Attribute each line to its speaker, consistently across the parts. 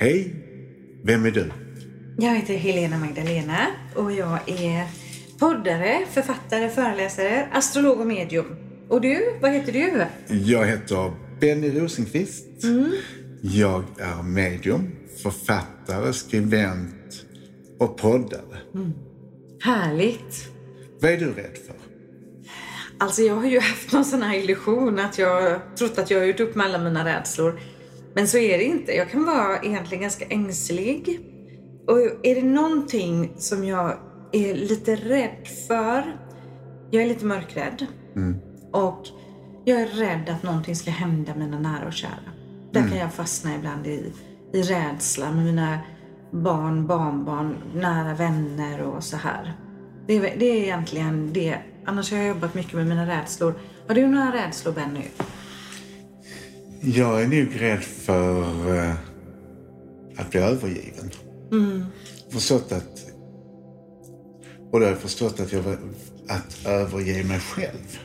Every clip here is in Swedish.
Speaker 1: Hej! Vem är du?
Speaker 2: Jag heter Helena Magdalena och jag är poddare, författare, föreläsare, astrolog och medium. Och du, vad heter du?
Speaker 1: Jag heter Benny Rosenqvist. Jag är medium, författare, skribent och poddare.
Speaker 2: Härligt.
Speaker 1: Vad är du rädd för?
Speaker 2: Alltså jag har ju haft någon sån här illusion att jag trott att jag har gjort upp med alla mina rädslor. Men så är det inte. Jag kan vara egentligen ganska ängslig. Och är det någonting som jag är lite rädd för. Jag är lite mörkrädd. Och jag är rädd att någonting ska hända mina nära och kära. Där kan jag fastna ibland i, i rädsla med mina barn, barnbarn, nära vänner och så här. Det är, det är egentligen det. Annars har jag jobbat mycket med mina rädslor. Har du några rädslor Benny?
Speaker 1: Jag är nog rädd för eh, att bli övergiven. Förstått att... Och då har jag förstått att jag att överge mig själv.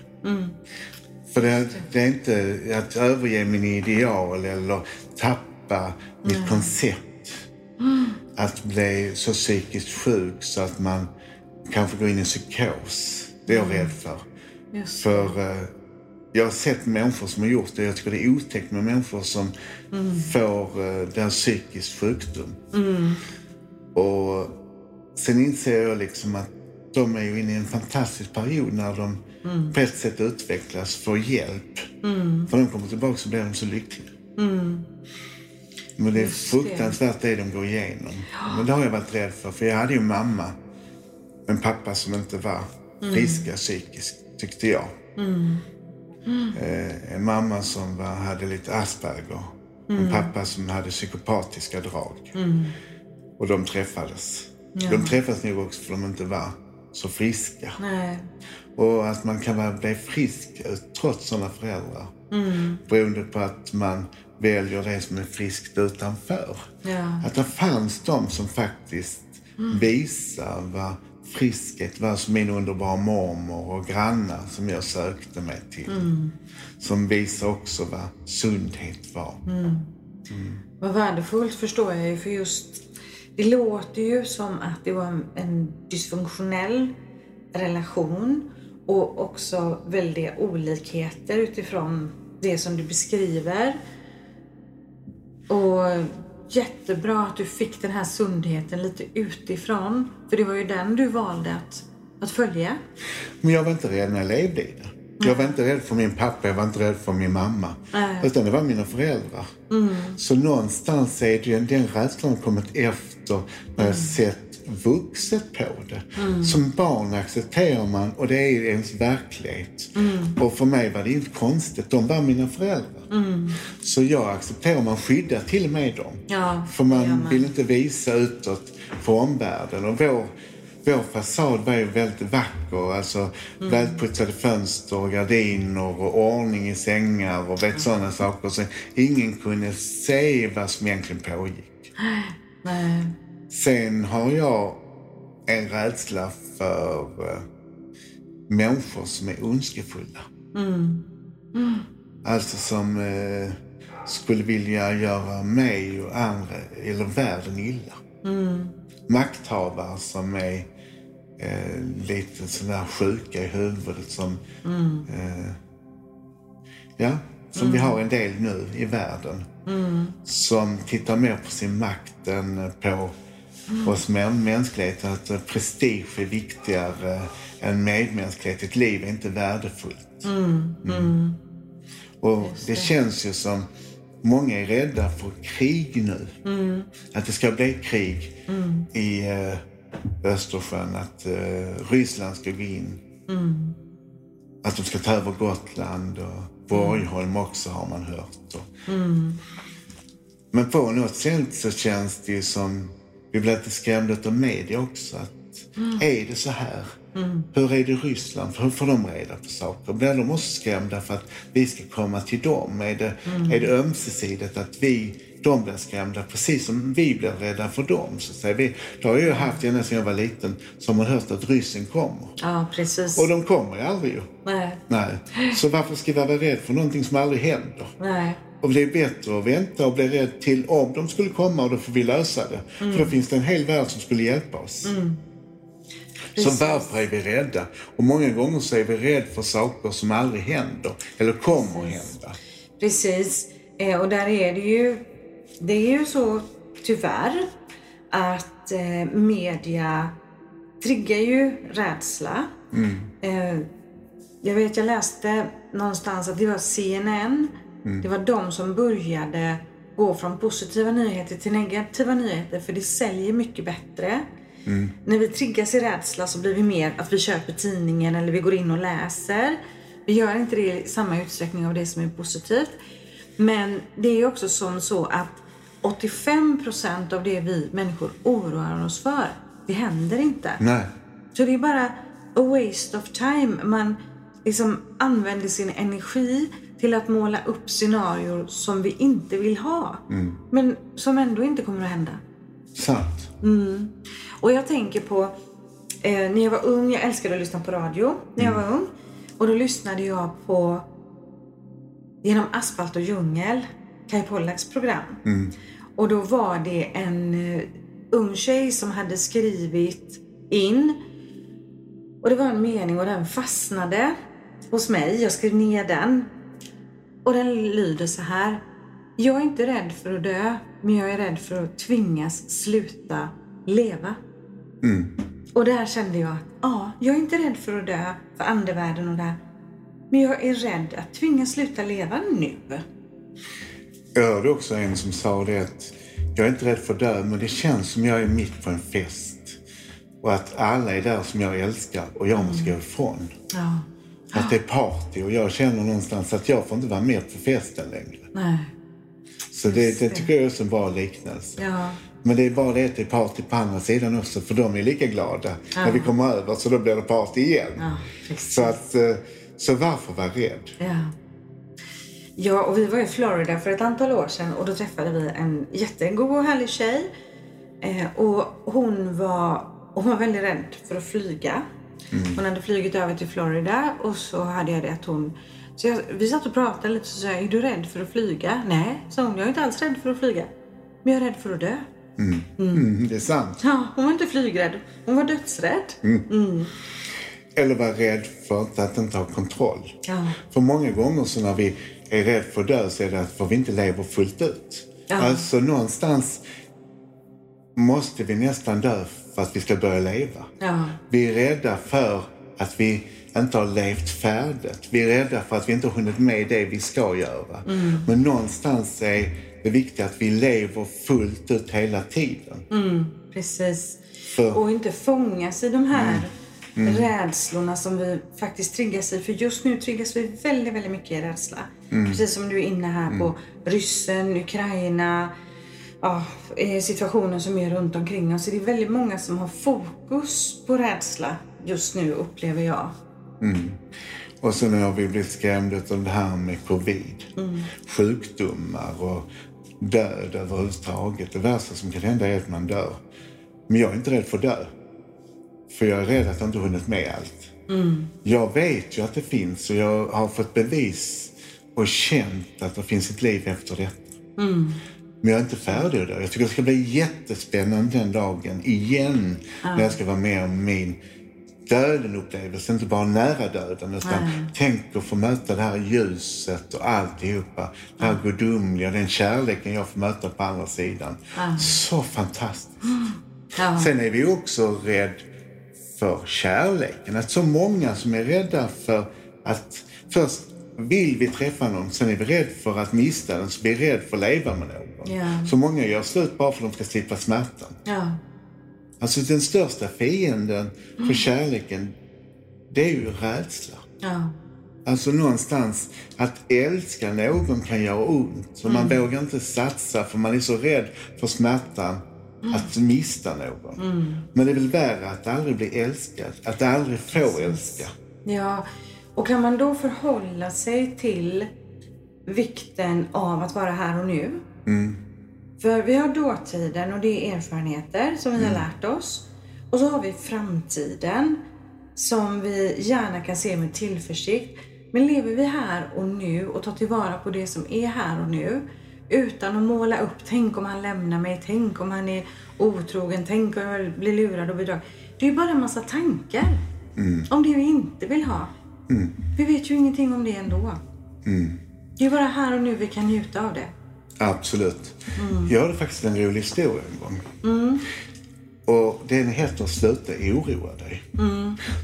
Speaker 1: För det, det är inte att överge min ideal eller tappa mitt koncept. Att bli så psykiskt sjuk så att man kanske går in i psykos. Det är jag rädd för.
Speaker 2: Just
Speaker 1: För jag har sett människor som har gjort det. Jag tycker det är otäckt med människor som får uh, den psykisk sjukdom. Och sen inser jag liksom att de är ju inne i en fantastisk period när de på ett sätt utvecklas, får hjälp. För de kommer tillbaka så blir de så lyckliga. Men det är
Speaker 2: Just det.
Speaker 1: fruktansvärt det de går igenom. Men det har jag varit rädd för. För jag hade ju mamma, en pappa som inte var friska psykiskt, tyckte jag. Eh, en mamma som var, hade lite Asperger. En pappa som hade psykopatiska drag. Och de träffades. De träffades nog också för att de inte var så friska.
Speaker 2: Nej.
Speaker 1: Och att man kan bli frisk eh, trots sådana föräldrar. Beroende på att man väljer det som är friskt utanför.
Speaker 2: Ja.
Speaker 1: Att det fanns de som faktiskt visar vad friskhet var. Som min underbara mormor och grannar som jag sökte mig till. Som visar också vad sundhet var.
Speaker 2: Vad värdefullt förstår jag ju för just det låter ju som att det var en, en dysfunktionell relation och också väldiga olikheter utifrån det som du beskriver. Och jättebra att du fick den här sundheten lite utifrån. För det var ju den du valde att, att följa.
Speaker 1: Men jag var inte rädd när jag levde i det. Jag var inte rädd för min pappa, jag var inte rädd för min mamma.
Speaker 2: Nej.
Speaker 1: Utan det var mina föräldrar. Så någonstans är det ju, den rädslan kommit efter när jag sett vuxet på det. Som barn accepterar man och det är ens verklighet. Och för mig var det inte konstigt, de var mina föräldrar. Så jag accepterar, man skyddar till och med dem.
Speaker 2: Ja,
Speaker 1: För man
Speaker 2: man.
Speaker 1: vill inte visa utåt för omvärlden. Och vår, vår fasad var ju väldigt vacker. Alltså välputsade fönster och gardiner och ordning i sängar och vet sådana saker. Så ingen kunde se vad som egentligen pågick.
Speaker 2: Nej.
Speaker 1: Sen har jag en rädsla för eh, människor som är ondskefulla. Alltså som eh, skulle vilja göra mig och andra, eller världen illa. Makthavare som är eh, lite sådär sjuka i huvudet som... Eh, ja, som vi har en del nu i världen. Som tittar mer på sin makt än på oss mä- mänsklighet. Att eh, prestige är viktigare än medmänsklighet. Ett liv är inte värdefullt. Mm. Och det känns ju som många är rädda för krig nu. Att det ska bli krig i eh, Östersjön. Att eh, Ryssland ska gå in. Att de ska ta över Gotland och Borgholm också har man hört. Och, Men på något sätt så känns det ju som, vi blir lite skrämda av media också. Att, Är det så här? Hur är det i Ryssland? Hur får de reda på saker? Blir de också skrämda för att vi ska komma till dem? Är det, är det ömsesidigt att vi, de blir skrämda precis som vi blir rädda för dem? Så att säga. Vi, det har jag ju haft ända sedan jag var liten, som man hört att ryssen kommer.
Speaker 2: Ja, precis.
Speaker 1: Och de kommer ju aldrig ju.
Speaker 2: Nej.
Speaker 1: Nej. Så varför ska vi vara rädda för någonting som aldrig händer?
Speaker 2: Nej.
Speaker 1: Och det är bättre att vänta och bli rädd till om de skulle komma och då får vi lösa det. För då finns det en hel värld som skulle hjälpa oss. Så
Speaker 2: Precis.
Speaker 1: varför är vi rädda? Och många gånger så är vi rädda för saker som aldrig händer eller kommer att hända.
Speaker 2: Precis. Eh, och där är det ju, det är ju så tyvärr att eh, media triggar ju rädsla. Eh, jag vet, jag läste någonstans att det var CNN, det var de som började gå från positiva nyheter till negativa nyheter för det säljer mycket bättre. När vi triggas i rädsla så blir vi mer att vi köper tidningen eller vi går in och läser. Vi gör inte det i samma utsträckning av det som är positivt. Men det är också som så att 85% av det vi människor oroar oss för, det händer inte.
Speaker 1: Nej.
Speaker 2: Så det är bara a waste of time. Man liksom använder sin energi till att måla upp scenarier som vi inte vill ha. Men som ändå inte kommer att hända.
Speaker 1: Sant.
Speaker 2: Och jag tänker på eh, när jag var ung, jag älskade att lyssna på radio när jag var ung. Och då lyssnade jag på Genom asfalt och djungel, Kai Pollaks program. Och då var det en eh, ung tjej som hade skrivit in. Och det var en mening och den fastnade hos mig. Jag skrev ner den. Och den lyder så här. Jag är inte rädd för att dö, men jag är rädd för att tvingas sluta leva. Och där kände jag att ja, jag är inte rädd för att dö, för andevärlden och det här. Men jag är rädd att tvingas sluta leva nu.
Speaker 1: Jag hörde också en som sa det att jag är inte rädd för att dö, men det känns som jag är mitt på en fest. Och att alla är där som jag älskar och jag måste gå ifrån.
Speaker 2: Ja.
Speaker 1: Att det är party och jag känner någonstans att jag får inte vara med på festen längre.
Speaker 2: Nej.
Speaker 1: Så det, det tycker jag är också en bra liknelse.
Speaker 2: Ja.
Speaker 1: Men det är bara det att det är party på andra sidan också, för de är lika glada när vi kommer över, så då blir det party igen.
Speaker 2: Ja,
Speaker 1: så, att, eh, så varför vara rädd?
Speaker 2: Ja. Och vi var i Florida för ett antal år sedan och då träffade vi en jättegod och härlig tjej. Eh, och hon var, hon var väldigt rädd för att flyga. Hon hade flugit över till Florida och så hade jag det att hon... Så jag, vi satt och pratade lite och så sa jag, är du rädd för att flyga? Nej, sa hon. Jag är inte alls rädd för att flyga. Men jag är rädd för att dö.
Speaker 1: Mm, det är sant.
Speaker 2: Ja, hon var inte flygrädd. Hon var dödsrädd.
Speaker 1: Eller vara rädd för att, att inte ha kontroll.
Speaker 2: Ja.
Speaker 1: För många gånger så när vi är rädda för att dö så är det att för vi inte lever fullt ut.
Speaker 2: Ja.
Speaker 1: Alltså någonstans måste vi nästan dö för att vi ska börja leva.
Speaker 2: Ja.
Speaker 1: Vi är rädda för att vi inte har levt färdigt. Vi är rädda för att vi inte har hunnit med det vi ska göra. Men någonstans är det viktigt att vi lever fullt ut hela tiden.
Speaker 2: Precis.
Speaker 1: För-
Speaker 2: Och inte fångas i de här rädslorna som vi faktiskt triggas i. För just nu triggas vi väldigt, väldigt mycket i rädsla. Precis som du är inne här på ryssen, Ukraina, ja, eh, situationen som är runt omkring oss. Det är väldigt många som har fokus på rädsla just nu upplever jag.
Speaker 1: Och sen har vi blivit skrämda av det här med covid. Sjukdomar och död överhuvudtaget. Det värsta som kan hända är att man dör. Men jag är inte rädd för att dö. För jag är rädd att jag inte hunnit med allt. Jag vet ju att det finns och jag har fått bevis och känt att det finns ett liv efter detta. Men jag är inte färdig dö. Jag tycker det ska bli jättespännande den dagen igen. När jag ska vara med om min döden-upplevelse. Inte bara nära döden utan tänk att få möta det här ljuset och alltihopa. Det här gudomliga, den kärleken jag får möta på andra sidan. Så fantastiskt.
Speaker 2: Ja.
Speaker 1: Sen är vi också rädd för kärleken. Att så många som är rädda för att först vill vi träffa någon, sen är vi rädda för att mista den, så vi är rädda för att leva med någon.
Speaker 2: Ja.
Speaker 1: Så många gör slut bara för att de ska slippa smärtan.
Speaker 2: Ja.
Speaker 1: Alltså den största fienden för kärleken, det är ju rädsla.
Speaker 2: Ja.
Speaker 1: Alltså någonstans att älska någon kan göra ont. Så man vågar inte satsa för man är så rädd för smärtan att mista någon. Men det är väl värre att aldrig bli älskad. Att aldrig få älska.
Speaker 2: Ja, och kan man då förhålla sig till vikten av att vara här och nu? För vi har dåtiden och det är erfarenheter som vi har lärt oss. Och så har vi framtiden som vi gärna kan se med tillförsikt. Men lever vi här och nu och tar tillvara på det som är här och nu utan att måla upp, tänk om han lämnar mig, tänk om han är otrogen, tänk om jag blir lurad och bedragen. Det är ju bara en massa tankar om det vi inte vill ha. Vi vet ju ingenting om det ändå. Det är bara här och nu vi kan njuta av det.
Speaker 1: Absolut. Jag hade faktiskt en rolig historia en gång. Och den heter Sluta oroa dig.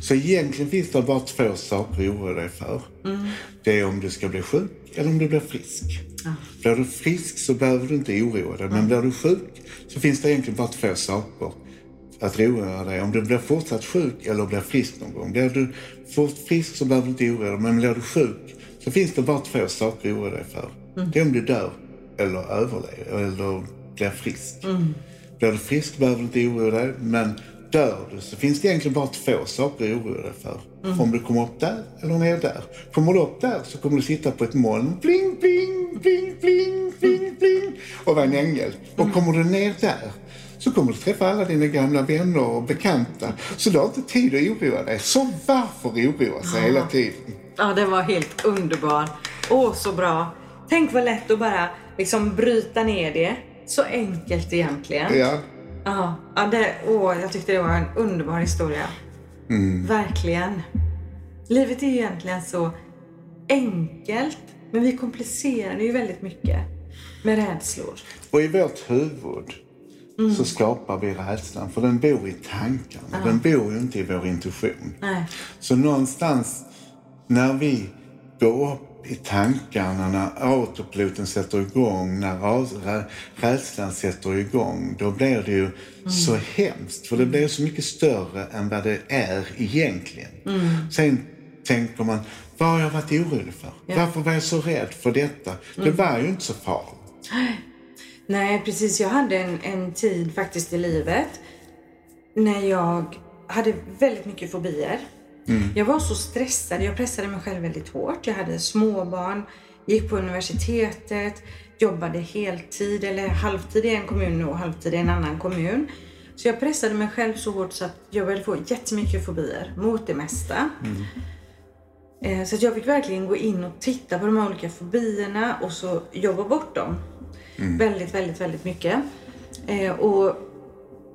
Speaker 1: Så egentligen finns det bara två saker att oroa dig för. Det är om du ska bli sjuk eller om du blir frisk. Blir du frisk så behöver du inte oroa dig. Men blir du sjuk så finns det egentligen bara två saker att oroa dig. Om du blir fortsatt sjuk eller blir frisk någon gång. Blir du fort frisk så behöver du inte oroa dig. Men blir du sjuk så finns det bara två saker att oroa dig för. Det är om du dör eller överlever eller blir frisk. Blir du frisk behöver du inte oroa dig. Men dör du så finns det egentligen bara två saker att oroa dig för. Om du kommer upp där eller ner där. Kommer du upp där så kommer du sitta på ett moln. Bling, bling, bling, bling, bling, bling. Och vara en ängel. Och kommer du ner där så kommer du träffa alla dina gamla vänner och bekanta. Så du har inte tid att oroa dig. Så varför oroa sig hela tiden?
Speaker 2: Ja, den var helt underbar. Åh, så bra. Tänk vad lätt att bara liksom bryta ner det. Så enkelt egentligen.
Speaker 1: Ja,
Speaker 2: Ja, ja det, åh, jag tyckte det var en underbar historia. Verkligen. Livet är ju egentligen så enkelt, men vi komplicerar det ju väldigt mycket med rädslor.
Speaker 1: Och i vårt huvud så skapar vi rädslan. För den bor i tankarna. Den bor ju inte i vår intuition.
Speaker 2: Nej.
Speaker 1: Så någonstans när vi går upp i tankarna, när autopiloten sätter igång, när rädslan sätter igång, då blir det ju så hemskt. För det blir så mycket större än vad det är egentligen. Sen tänker man, vad har jag varit orolig för? Varför var jag så rädd för detta? Det var ju inte så farligt.
Speaker 2: Nej, precis. Jag hade en, en tid faktiskt i livet när jag hade väldigt mycket fobier. Jag var så stressad. Jag pressade mig själv väldigt hårt. Jag hade småbarn, gick på universitetet, jobbade heltid eller halvtid i en kommun och halvtid i en annan kommun. Så jag pressade mig själv så hårt så att jag började få jättemycket fobier mot det mesta. Eh, Så att jag fick verkligen gå in och titta på de här olika fobierna och så jobba bort dem. Väldigt, väldigt, väldigt mycket. Eh, och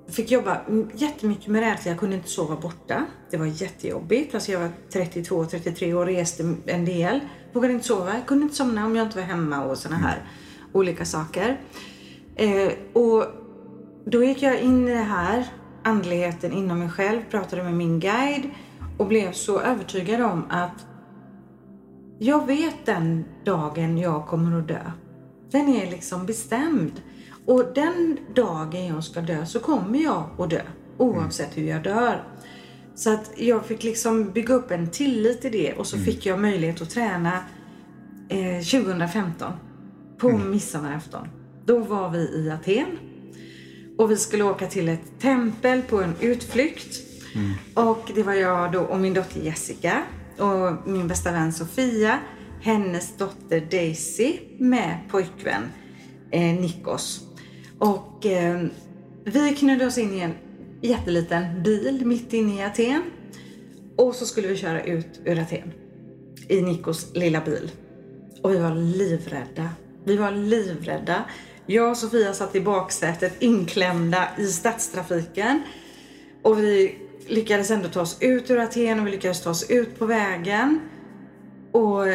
Speaker 2: fick jobba jättemycket med rädsla. Jag kunde inte sova borta. Det var jättejobbigt. Alltså jag var 32, 33 år och reste en del. Vågade inte sova. Jag kunde inte somna om jag inte var hemma och såna här olika saker. Eh, och då gick jag in i det här, andligheten inom mig själv, pratade med min guide och blev så övertygad om att jag vet den dagen jag kommer att dö. Den är liksom bestämd. Och den dagen jag ska dö så kommer jag att dö. Oavsett hur jag dör. Så att jag fick liksom bygga upp en tillit i det och så fick jag möjlighet att träna eh, 2015 på midsommarafton. Då var vi i Aten och vi skulle åka till ett tempel på en utflykt. Och det var jag då och min dotter Jessica och min bästa vän Sofia, hennes dotter Daisy med pojkvän eh, Nikos. Och eh, vi knödde oss in i en jätteliten bil mitt inne i Aten. Och så skulle vi köra ut ur Aten i Nikos lilla bil. Och vi var livrädda. Vi var livrädda. Jag och Sofia satt i baksätet inklämda i stadstrafiken. Och vi lyckades ändå ta oss ut ur Aten och vi lyckades ta oss ut på vägen. Och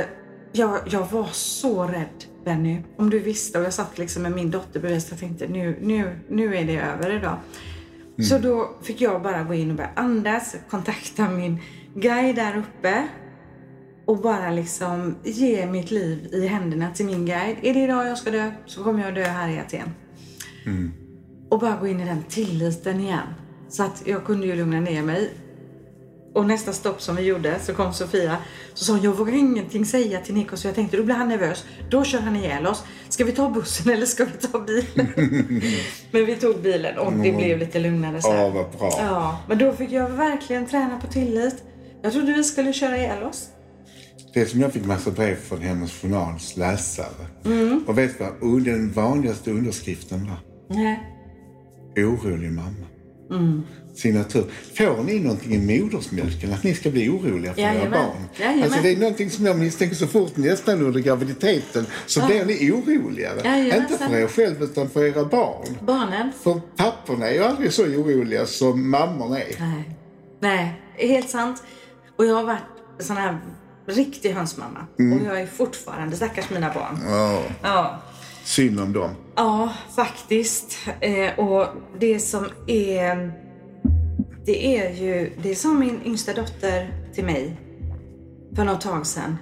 Speaker 2: jag, jag var så rädd Benny. Om du visste. Och jag satt liksom med min dotter bredvid och tänkte nu, nu, nu är det över idag. Så då fick jag bara gå in och börja andas, kontakta min guide där uppe och bara liksom ge mitt liv i händerna till min guide. Är det idag jag ska dö så kommer jag dö här i Aten. Och bara gå in i den tilliten igen. Så att jag kunde ju lugna ner mig. Och nästa stopp som vi gjorde så kom Sofia. Så sa hon, jag vågar ingenting säga till Nico så jag tänkte då blir han nervös. Då kör han ihjäl oss. Ska vi ta bussen eller ska vi ta bilen? men vi tog bilen och det blev lite lugnare sen.
Speaker 1: Ja, vad bra.
Speaker 2: Ja, men då fick jag verkligen träna på tillit. Jag trodde vi skulle köra ihjäl oss.
Speaker 1: Det som jag fick massa brev från hennes journals läsare. Och vet du vad? Den vanligaste underskriften var?
Speaker 2: Nej.
Speaker 1: Orolig mamma. Signatur. Får ni någonting i modersmjölken? Att ni ska bli oroliga för era
Speaker 2: Jajamän.
Speaker 1: barn?
Speaker 2: Jajamän.
Speaker 1: Alltså det är någonting som jag misstänker så fort nästan under graviditeten så blir ni oroligare.
Speaker 2: Jajamensan.
Speaker 1: Inte för er själv utan för era barn.
Speaker 2: Barnen?
Speaker 1: För papporna är ju aldrig så oroliga som mammorna är.
Speaker 2: Nej. Nej, helt sant. Och jag har varit sån här riktig hönsmamma. Och jag är fortfarande, stackars mina barn.
Speaker 1: Ja,
Speaker 2: Ja.
Speaker 1: synd om dem.
Speaker 2: Ja, faktiskt. Eh, och det som är... Det är ju... Det som min yngsta dotter till mig för något tag sedan.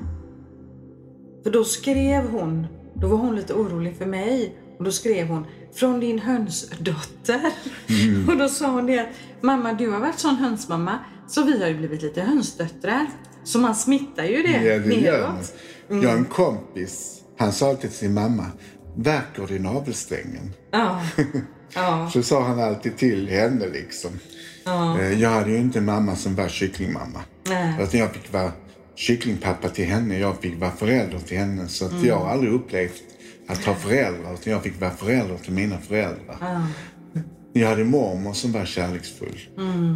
Speaker 2: För då skrev hon... Då var hon lite orolig för mig. Och då skrev hon från din hönsdotter. Och då sa hon det att mamma du har varit sån hönsmamma så vi har ju blivit lite hönsdöttrar. Så man smittar ju det
Speaker 1: Ja, det
Speaker 2: neråt.
Speaker 1: Jag har en kompis, han sa alltid till sin mamma, det i navelsträngen?
Speaker 2: Ja. Ja.
Speaker 1: Så sa han alltid till henne liksom. Eh, Jag hade ju inte mamma som var kycklingmamma.
Speaker 2: Nej.
Speaker 1: Utan jag fick vara kycklingpappa till henne, jag fick vara förälder till henne. Så att jag har aldrig upplevt att ha föräldrar, utan jag fick vara förälder till mina föräldrar. Jag hade mormor som var kärleksfull.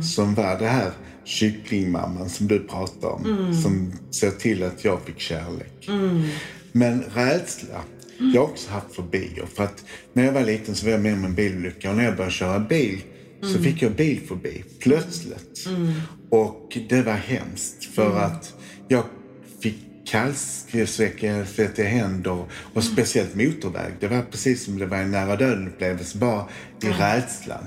Speaker 1: Som var det här kycklingmamman som du pratar om. Som såg till att jag fick kärlek. Men rädsla. Jag har också haft fobier. För att när jag var liten så var jag med om en bilolycka. Och när jag började köra bil så fick jag bilfobi. Plötsligt. Och det var hemskt. För att jag fick kallsvettiga händer och speciellt motorväg. Det var precis som det var en nära döden upplevelse. Bara i rädslan.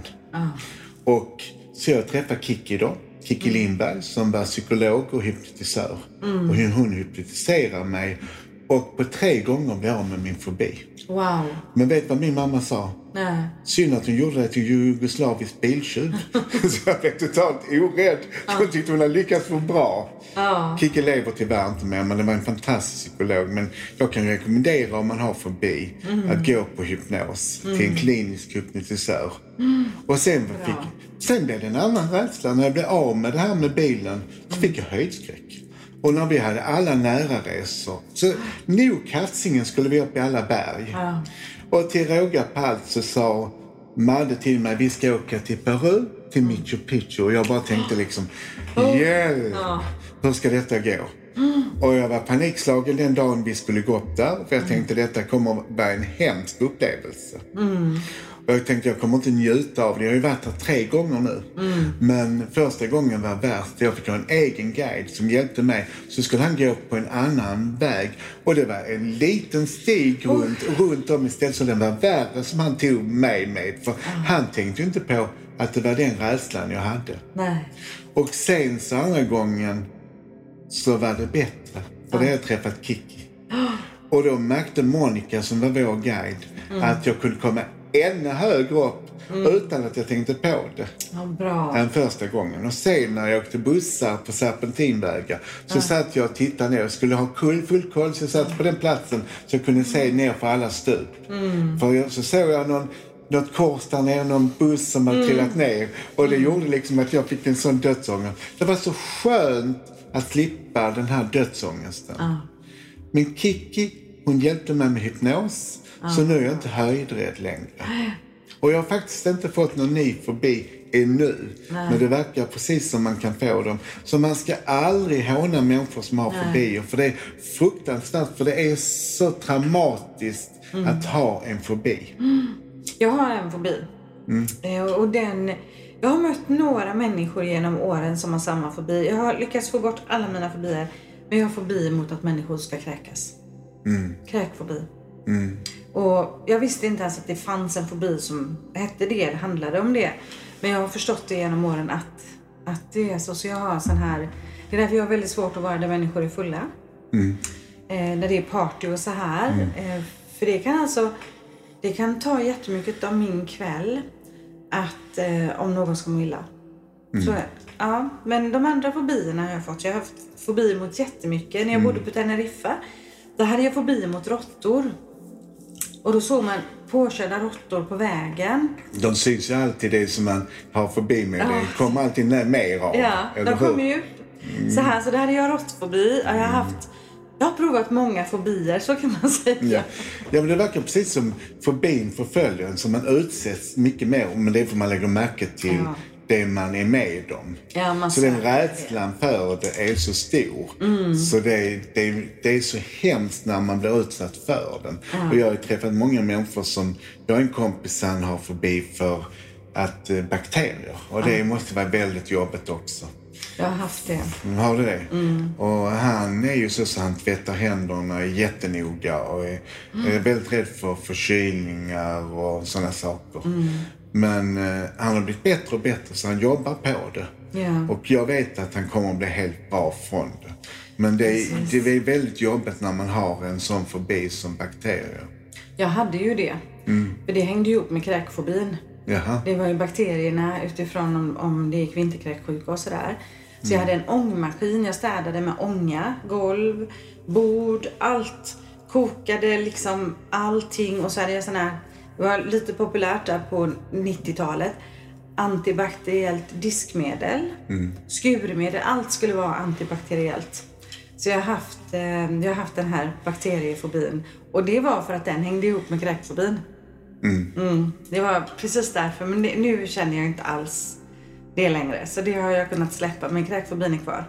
Speaker 1: Och så jag träffade Kiki då. Kiki Lindberg som var psykolog och hypnotisör. Och hon, hon hypnotiserade mig. Och på tre gånger blev jag av med min fobi.
Speaker 2: Wow.
Speaker 1: Men vet du vad min mamma sa?
Speaker 2: Nej.
Speaker 1: Synd att hon gjorde det till jugoslavisk biltjuv. så jag blev totalt orädd. Jag tyckte hon hade lyckats få bra.
Speaker 2: Ja.
Speaker 1: Kikki lever tyvärr inte mer, men det var en fantastisk psykolog. Men jag kan rekommendera om man har fobi att gå på hypnos till en klinisk hypnotisör. Och sen, fick, sen blev det en annan rädsla. När jag blev av med det här med bilen så fick jag höjdskräck. Och när vi hade alla nära resor. Så nog katsingen skulle vi upp i alla berg.
Speaker 2: Ja.
Speaker 1: Och till råga på allt så sa Madde till mig, vi ska åka till Peru, till Machu Picchu. Och jag bara tänkte liksom, hjälp! Hur ska detta gå? Och jag var panikslagen den dagen vi skulle gå upp där. För jag tänkte detta kommer att vara en hemsk upplevelse. Och jag tänkte jag kommer inte njuta av det. Jag har ju varit här tre gånger nu. Men första gången var värst. Jag fick ha en egen guide som hjälpte mig. Så skulle han gå på en annan väg. Och det var en liten stig runt, runt om istället. Så den var värre som han tog mig med. För han tänkte ju inte på att det var den rädslan jag hade.
Speaker 2: Nej.
Speaker 1: Och sen så andra gången så var det bättre. För då hade jag träffat Kiki. Och då märkte Monica som var vår guide att jag kunde komma ännu högre upp utan att jag tänkte på det
Speaker 2: Ja, bra.
Speaker 1: än första gången. Och sen när jag åkte bussar på serpentinvägar så satt jag och tittade ner. Jag skulle ha kull, full koll så jag satt på den platsen så jag kunde se ner för alla stup. För jag, så såg jag någon något kors där nere, någon buss som hade trillat ner. Och det gjorde liksom att jag fick en sån dödsångest. Det var så skönt att slippa den här dödsångesten. Men Kiki, hon hjälpte mig med hypnos. Så nu är jag inte höjdrädd längre. Och jag har faktiskt inte fått någon ny fobi ännu. Men det verkar precis som man kan få dem. Så man ska aldrig håna människor som har fobier. För det är fruktansvärt. För det är så traumatiskt att ha en fobi.
Speaker 2: Jag har en fobi. Eh, Och den, jag har mött några människor genom åren som har samma fobi. Jag har lyckats få bort alla mina fobier. Men jag har fobi mot att människor ska kräkas. Kräkfobi. Och jag visste inte ens att det fanns en fobi som hette det, det handlade om det. Men jag har förstått det genom åren att, att det är så. Så jag har sån här... Det är därför jag har väldigt svårt att vara där människor är fulla. Eh, när det är party och så här. Eh, för det kan alltså... Det kan ta jättemycket av min kväll att eh, om någon ska må illa. Så, ja, men de andra fobierna har jag fått. Jag har haft fobi mot jättemycket. När jag bodde på Teneriffa, där hade jag fobi mot råttor. Och då såg man påkörda råttor på vägen.
Speaker 1: De syns ju alltid det som man har fobi med. Det kommer alltid mer av.
Speaker 2: Ja,
Speaker 1: eller
Speaker 2: de kommer ju så här. Så där hade jag råttfobi. Jag har haft... Jag har provat många fobier, så kan man säga.
Speaker 1: Ja. ja, men det verkar precis som fobin förföljer en, som man utsätts mycket mer men det får man lägga märke till det man är med om.
Speaker 2: Ja,
Speaker 1: så den rädslan för det är så stor. Så det, det, det är så hemskt när man blir utsatt för den. Och jag har träffat många människor som, jag har en kompis han har förbi för att eh, bakterier. Och det måste vara väldigt jobbigt också.
Speaker 2: Jag har haft det.
Speaker 1: Har du det? Och han är ju så så han tvättar händerna jättenoga och är, är väldigt rädd för förkylningar och sådana saker. Men eh, han har blivit bättre och bättre så han jobbar på det.
Speaker 2: Ja.
Speaker 1: Och jag vet att han kommer att bli helt bra från det. Men det, är- det är väldigt jobbigt när man har en sån fobi som bakterier.
Speaker 2: Jag hade ju det. För det hängde ihop med kräkfobin.
Speaker 1: Jaha.
Speaker 2: Det var ju bakterierna utifrån om, om det gick vinterkräksjuka och sådär. Så jag hade en ångmaskin. Jag städade med ånga, golv, bord, allt. Kokade liksom allting. Och så hade jag sån här, det var lite populärt där på 90-talet. Antibakteriellt diskmedel, skurmedel, allt skulle vara antibakteriellt. Så jag har, haft, eh, jag har haft den här bakteriefobin. Och det var för att den hängde ihop med kräkfobin. Mm, det var precis därför. Men det, nu känner jag inte alls det längre. Så det har jag kunnat släppa. Men kräkfobin är kvar.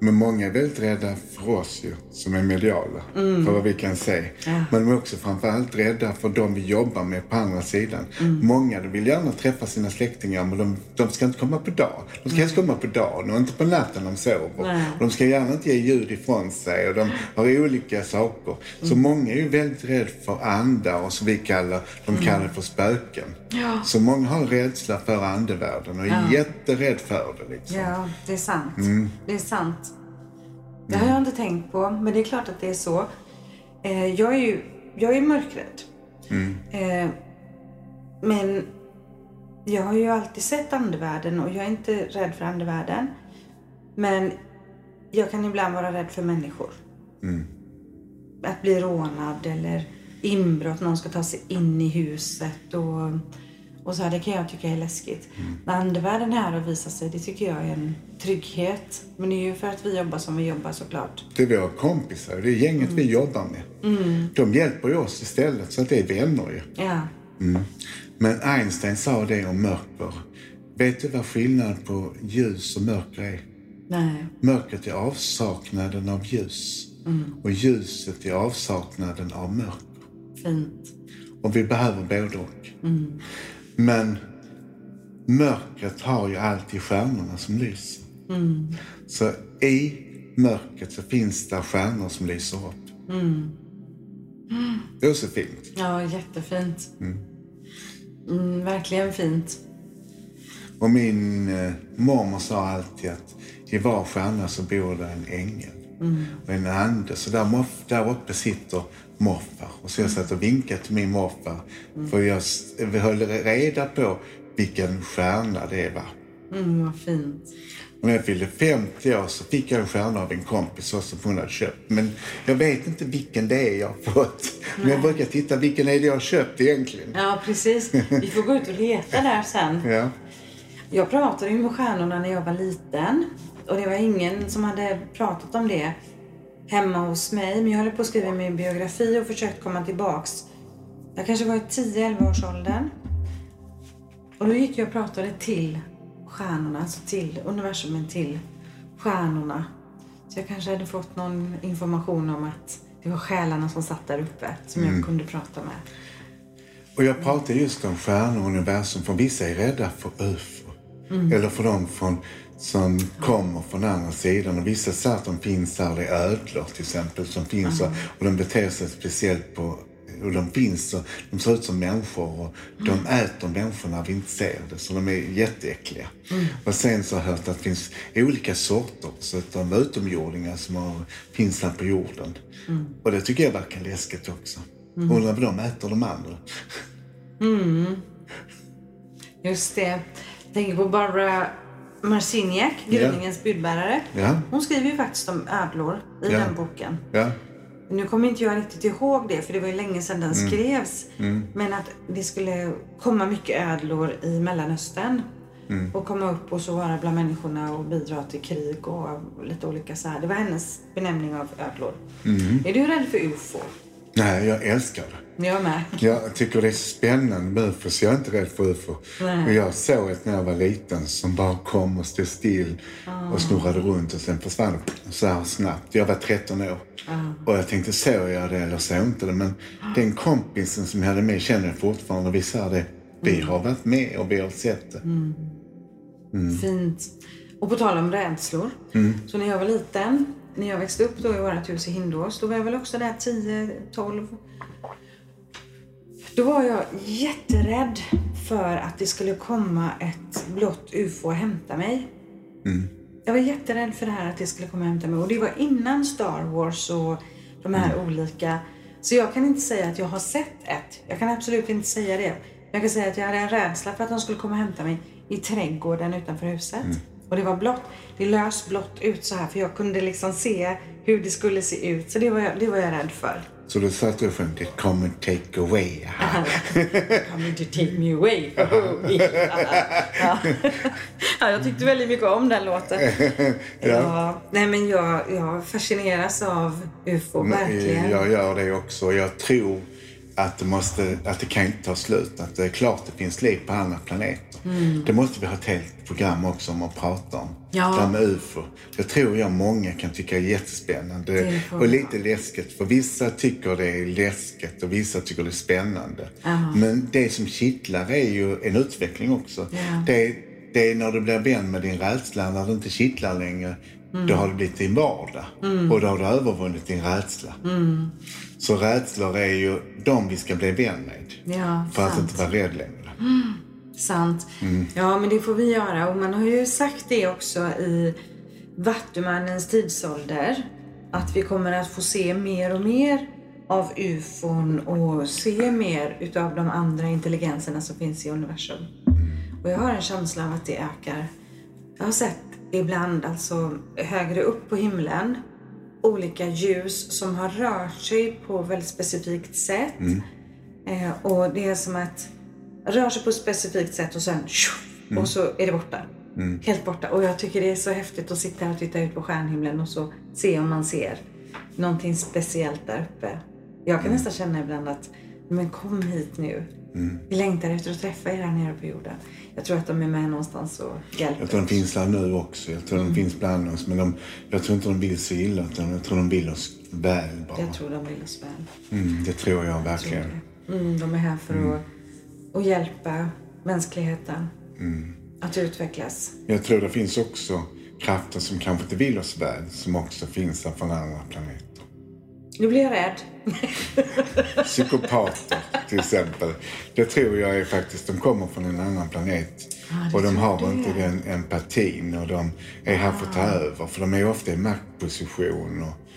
Speaker 1: Men många är väldigt rädda för oss ju, som är mediala. För vad vi kan se.
Speaker 2: Ja.
Speaker 1: Men de är också framförallt rädda för de vi jobbar med på andra sidan. Många de vill gärna träffa sina släktingar men de, de ska inte komma på dagen. De ska helst komma på dagen och inte på natten de sover. De ska gärna inte ge ljud ifrån sig och de har olika saker. Så många är ju väldigt rädda för andar och som vi kallar, de kallar det för spöken.
Speaker 2: Ja.
Speaker 1: Så många har rädsla för andevärlden och är
Speaker 2: Ja.
Speaker 1: jätterädd för det liksom.
Speaker 2: Ja, det är sant. Det är sant. Det har jag inte tänkt på. Men det är klart att det är så. Eh, jag är ju jag är mörkrädd. Eh, men jag har ju alltid sett andevärlden och jag är inte rädd för andevärlden. Men jag kan ibland vara rädd för människor. Att bli rånad eller inbrott, någon ska ta sig in i huset och, och så här, det kan jag tycka är läskigt. När andevärlden är här och visar sig, det tycker jag är en trygghet. Men det är ju för att vi jobbar som vi jobbar såklart.
Speaker 1: Det är våra kompisar, det är gänget vi jobbar med. De hjälper ju oss istället, så att det är vänner ju.
Speaker 2: Ja.
Speaker 1: Men Einstein sa det om mörker. Vet du vad skillnaden på ljus och mörker är?
Speaker 2: Nej.
Speaker 1: Mörkret är avsaknaden av ljus. Och ljuset är avsaknaden av mörker.
Speaker 2: Fint.
Speaker 1: Och vi behöver både och. Men mörkret har ju alltid stjärnorna som lyser. Så i mörkret så finns det stjärnor som lyser upp. Det är så fint.
Speaker 2: Ja, jättefint. Mm, verkligen fint.
Speaker 1: Och min eh, mormor sa alltid att i var stjärna så bor det en ängel och en ande. Så där, där uppe sitter morfar. Och så jag satt och vinkade till min morfar. För jag höll reda på vilken stjärna det var.
Speaker 2: Mm, vad fint.
Speaker 1: Och när jag fyllde 50 år så fick jag en stjärna av en kompis som hon hade köpt. Men jag vet inte vilken det är jag har fått. Men jag brukar titta vilken är det jag har köpt egentligen.
Speaker 2: Ja, precis. Vi får gå ut och leta där sen.
Speaker 1: Ja.
Speaker 2: Jag pratade ju med stjärnorna när jag var liten. Och det var ingen som hade pratat om det hemma hos mig. Men jag höll på att skriva min biografi och försökt komma tillbaks. Jag kanske var i 10-11 års åldern. Och då gick jag och pratade till stjärnorna, alltså till universumen, till stjärnorna. Så jag kanske hade fått någon information om att det var själarna som satt där uppe som jag kunde prata med.
Speaker 1: Och jag pratar just om stjärnor och universum för vissa är rädda för UFO. Eller för de från, som kommer från andra sidan. Och vissa de finns där, det är ödlor till exempel som finns och, och de beter sig speciellt på och de finns och de ser ut som människor och de äter människor när vi inte ser det. Så de är jätteäckliga. Och sen så har jag hört att det finns olika sorter så att de utomjordingar som har, finns här på jorden. Och det tycker jag verkar läskigt också. Undrar vad de äter de andra.
Speaker 2: Just det. Jag tänker på Barbara Marciniak, Gryningens budbärare. Hon skriver ju faktiskt om ödlor i den boken. Nu kommer inte jag riktigt ihåg det, för det var ju länge sedan den skrevs. Men att det skulle komma mycket ödlor i Mellanöstern. Och komma upp och så vara bland människorna och bidra till krig och lite olika så här. Det var hennes benämning av ödlor. Är du rädd för UFO?
Speaker 1: Nej, jag älskar det.
Speaker 2: Jag med.
Speaker 1: Jag tycker det är spännande med UFO, så jag är inte rädd för UFO. Men jag såg ett när jag var liten som bara kom och stod still och snurrade runt och sen försvann så här snabbt. Jag var 13 år. Och jag tänkte, såg jag det eller såg inte det? Men den kompisen som jag hade med känner jag fortfarande. Vi sa det, vi har varit med och vi har sett det.
Speaker 2: Fint. Och på tal om rädslor. Så när jag var liten, när jag växte upp då i vårt hus i Hindås, då var jag väl också där 10, 12. Då var jag jätterädd för att det skulle komma ett blått UFO och hämta mig. Jag var jätterädd för det här att det skulle komma och hämta mig. Och det var innan Star Wars och de här olika. Så jag kan inte säga att jag har sett ett. Jag kan absolut inte säga det. Jag kan säga att jag hade en rädsla för att de skulle komma och hämta mig i trädgården utanför huset. Och det var blått. Det lös blått ut så här för jag kunde liksom se hur det skulle se ut. Så det var jag, det var jag rädd för.
Speaker 1: Så du satt och sjöng det come and take away.
Speaker 2: Coming to take me away. Ja. ja, jag tyckte väldigt mycket om den låten. Ja. Nej, men jag, jag fascineras av UFO, verkligen.
Speaker 1: Jag gör det också. Jag tror att det, måste, att det kan inte ta slut. Att det är klart det finns liv på andra planeter. Det måste vi ha ett helt program också om att prata om.
Speaker 2: Ja.
Speaker 1: Det här med UFO. Det tror jag många kan tycka är jättespännande.
Speaker 2: Det får
Speaker 1: och lite läskigt. För vissa tycker det är läskigt och vissa tycker det är spännande. Men det som kittlar är ju en utveckling också.
Speaker 2: Ja.
Speaker 1: Det, är, det är när du blir vän med din rädsla, när det inte kittlar längre. Då har det blivit din vardag. Och då har du övervunnit din rädsla. Så rädslor är ju de vi ska bli vän med.
Speaker 2: Ja,
Speaker 1: för att
Speaker 2: sant.
Speaker 1: inte vara rädd längre.
Speaker 2: Sant. Ja, men det får vi göra. Och man har ju sagt det också i Vattumannens tidsålder. Att vi kommer att få se mer och mer av ufon och se mer utav de andra intelligenserna som finns i universum. Och jag har en känsla av att det ökar. Jag har sett ibland, alltså högre upp på himlen, olika ljus som har rört sig på väldigt specifikt sätt. Eh, och det är som att rör sig på ett specifikt sätt och sen tjoff, och så är det borta. Helt borta. Och jag tycker det är så häftigt att sitta här och titta ut på stjärnhimlen och så se om man ser någonting speciellt där uppe. Jag kan nästan känna ibland att, men kom hit nu. Vi längtar efter att träffa er här nere på jorden. Jag tror att de är med någonstans och hjälper
Speaker 1: Jag tror de finns där nu också. Jag tror de finns bland oss. Men de, jag tror inte de vill så illa. Utan jag tror de vill oss väl bara.
Speaker 2: Jag tror de vill oss väl.
Speaker 1: Mm, det tror jag
Speaker 2: Jag tror
Speaker 1: verkligen.
Speaker 2: Mm, de är här för att, att hjälpa mänskligheten att utvecklas.
Speaker 1: Jag tror det finns också krafter som kanske inte vill oss väl. Som också finns där från andra planeter.
Speaker 2: Nu blir jag rädd.
Speaker 1: Psykopater till exempel. Det tror jag är faktiskt, de kommer från en annan planet.
Speaker 2: det
Speaker 1: och de har
Speaker 2: det.
Speaker 1: inte den empatin och de är här för att ta över. För de är ofta i maktposition. Och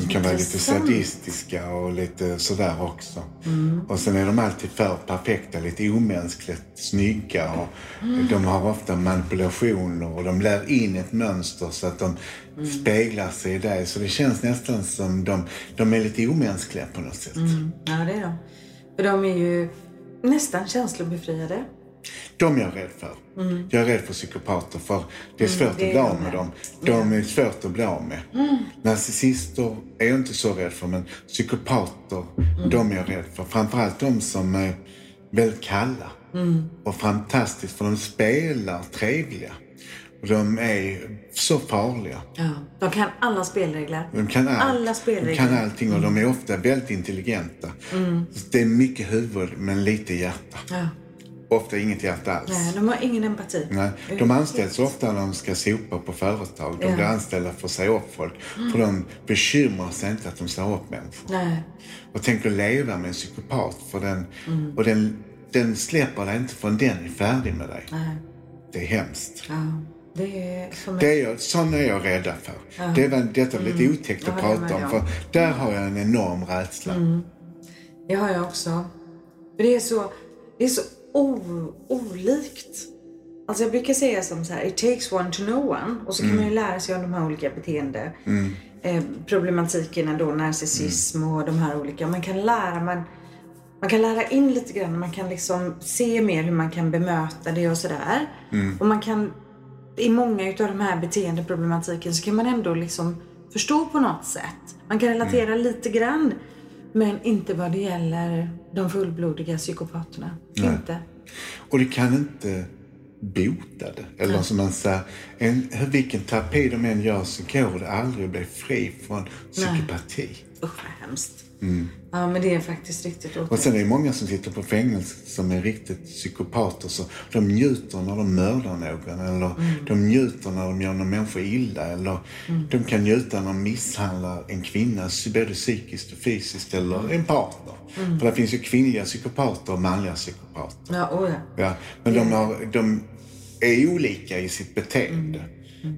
Speaker 1: de kan vara lite sadistiska och lite sådär också.
Speaker 2: Mm.
Speaker 1: Och sen är de alltid för perfekta, lite omänskligt snygga. Och
Speaker 2: Mm.
Speaker 1: De har ofta manipulationer och de lär in ett mönster så att de
Speaker 2: Mm.
Speaker 1: speglar sig i det. Så det känns nästan som de, de är lite omänskliga på något sätt.
Speaker 2: Ja, det är de. För de är ju nästan känslobefriade.
Speaker 1: De är jag rädd för. Jag är rädd för psykopater för det är svårt
Speaker 2: Mm. det
Speaker 1: att bli av med dem. De är svårt att bli av med. Narcissister är jag inte så rädd för men psykopater,
Speaker 2: Mm.
Speaker 1: de är jag rädd för. Framförallt de som är väldigt kalla.
Speaker 2: Mm.
Speaker 1: Och fantastiskt för de spelar trevliga. Och de är så farliga.
Speaker 2: Ja. De kan alla spelregler.
Speaker 1: De kan allt.
Speaker 2: Alla
Speaker 1: De
Speaker 2: spelregler.
Speaker 1: kan allting och de är ofta väldigt intelligenta. Det är mycket huvud men lite hjärta.
Speaker 2: Ja.
Speaker 1: Ofta inget hjärta alls.
Speaker 2: Nej, de har ingen empati.
Speaker 1: Nej, de anställs ofta när de ska sopa på företag. De
Speaker 2: Ja.
Speaker 1: blir anställda för att säga upp folk. För de bekymrar sig inte att de säger upp människor.
Speaker 2: Nej.
Speaker 1: Och tänk att leva med en psykopat. För den, Och den, den släpper dig inte förrän den är färdig med dig.
Speaker 2: Nej.
Speaker 1: Det är hemskt.
Speaker 2: Ja. Det är som
Speaker 1: Det är jag, sådana är jag rädda för. Det var, detta är lite otäckt att
Speaker 2: Ja, är
Speaker 1: prata om.
Speaker 2: jag.
Speaker 1: För där har jag en enorm rädsla.
Speaker 2: Det har jag också. Det är så, det är så o, olikt. Alltså jag brukar säga som så här, it takes one to know one. Och så kan man ju lära sig om de här olika beteende eh, problematikerna då, narcissism och de här olika. Man kan lära, man, man kan lära in lite grann. Man kan liksom se mer hur man kan bemöta det och sådär. Och man kan, i många utav de här beteendeproblematiken så kan man ändå liksom förstå på något sätt. Man kan relatera lite grann. Men inte vad det gäller de fullblodiga psykopaterna.
Speaker 1: Nej.
Speaker 2: Inte.
Speaker 1: Och det kan inte bota det. Eller som man säger, en, vilken terapi de än gör så går det aldrig att bli fri från psykopati.
Speaker 2: Usch vad hemskt. Ja men det är faktiskt riktigt
Speaker 1: Och
Speaker 2: otäckt.
Speaker 1: sen är det många som sitter på fängelse som är riktigt psykopater. Så de njuter när de mördar någon eller de njuter när de gör någon människa illa. Eller de kan njuta när de misshandlar en kvinna både psykiskt och fysiskt eller en partner. För det finns ju kvinnliga psykopater och manliga psykopater.
Speaker 2: Ja, oh ja.
Speaker 1: Ja, men de, har, de är olika i sitt beteende.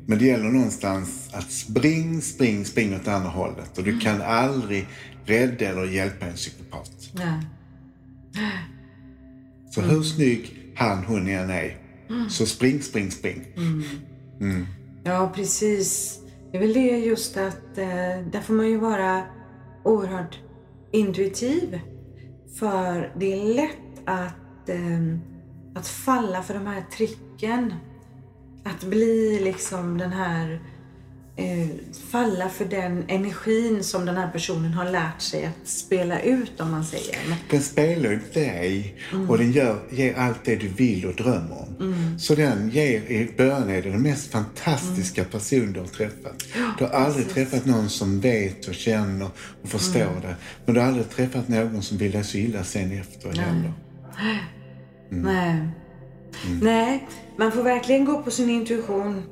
Speaker 1: Men det gäller någonstans att spring, spring, spring åt andra hållet. Och du kan aldrig rädda eller hjälpa en psykopat.
Speaker 2: ja.
Speaker 1: Så hur snygg han, hon än är, så spring, spring, spring.
Speaker 2: Ja, precis. Det är väl det just att eh, där får man ju vara oerhört intuitiv. För det är lätt att, eh, att falla för de här tricken. Att bli liksom den här... Eh, falla för den energin som den här personen har lärt sig att spela ut om man säger.
Speaker 1: Den spelar ju dig och den gör, ger allt det du vill och drömmer om. Så den ger, i början är det den mest fantastiska person du har träffat. Du har aldrig träffat någon som vet och känner och förstår det. Men du har aldrig träffat någon som vill dig så illa sen efter heller.
Speaker 2: Nej. Nej, man får verkligen gå på sin intuition.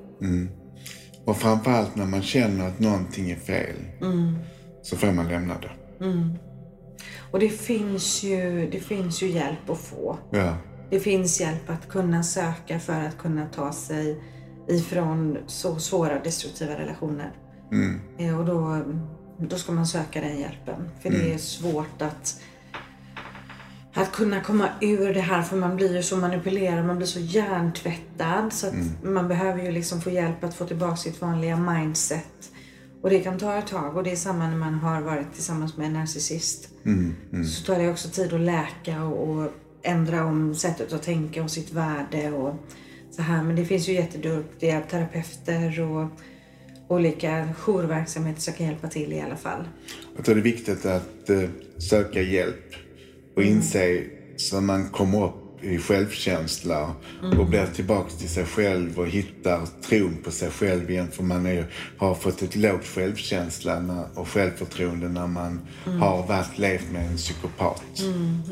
Speaker 1: Och framförallt när man känner att någonting är fel. Så får man lämna det.
Speaker 2: Och det finns ju, det finns ju hjälp att få.
Speaker 1: Ja.
Speaker 2: Det finns hjälp att kunna söka för att kunna ta sig ifrån så svåra destruktiva relationer. Eh, Och då, då ska man söka den hjälpen. För det är svårt att, att kunna komma ur det här för man blir ju så manipulerad, man blir så hjärntvättad. Så att man behöver ju liksom få hjälp att få tillbaka sitt vanliga mindset. Och det kan ta ett tag och det är samma när man har varit tillsammans med en narcissist. Så tar det också tid att läka och, och ändra om sättet att tänka och sitt värde och så här. Men det finns ju jätteduktiga terapeuter och olika jourverksamheter som kan hjälpa till i alla fall.
Speaker 1: Jag tror det är viktigt att eh, söka hjälp och inse så man kommer upp i självkänsla och blir tillbaka till sig själv och hittar tron på sig själv igen. För man är, har fått ett lågt självkänsla när, och självförtroende när man har varit levt med en psykopat.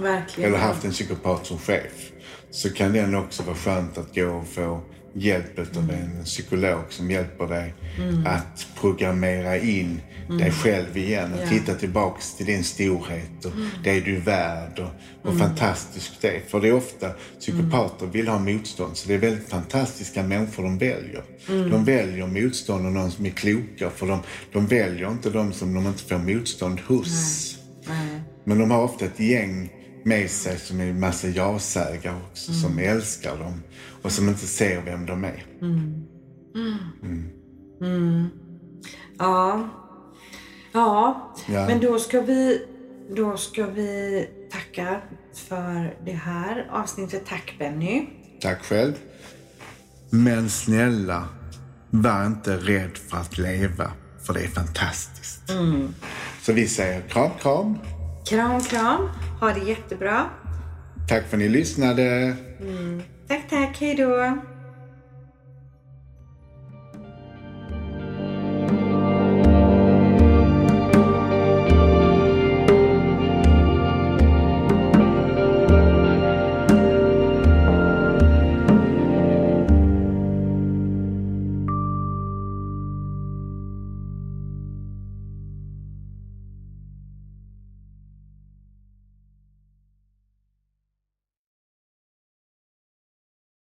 Speaker 2: Verkligen.
Speaker 1: Eller haft en psykopat som chef. Så kan det också vara skönt att gå och få hjälp av en psykolog som hjälper dig att programmera in dig själv igen och
Speaker 2: Ja.
Speaker 1: titta tillbaks till din storhet och det du är värd och, och fantastiskt det. Är. För det är ofta psykopater vill ha motstånd så det är väldigt fantastiska människor de väljer. De väljer motstånd och någon som är kloka för de, de väljer inte de som de inte får motstånd hos. Men de har ofta ett gäng med sig som är en massa ja-sägare också, som
Speaker 2: Mm.
Speaker 1: älskar dem och som inte ser vem de är.
Speaker 2: Ja. Ja,
Speaker 1: Ja.
Speaker 2: men då ska vi då ska vi tacka för det här avsnittet. Tack Benny.
Speaker 1: Tack själv. Men snälla, var inte rädd för att leva, för det är fantastiskt.
Speaker 2: Mm.
Speaker 1: Så vi säger kram, kram.
Speaker 2: Kram, kram. Ha det jättebra.
Speaker 1: Tack för att ni lyssnade.
Speaker 2: Tack, tack. Hej då.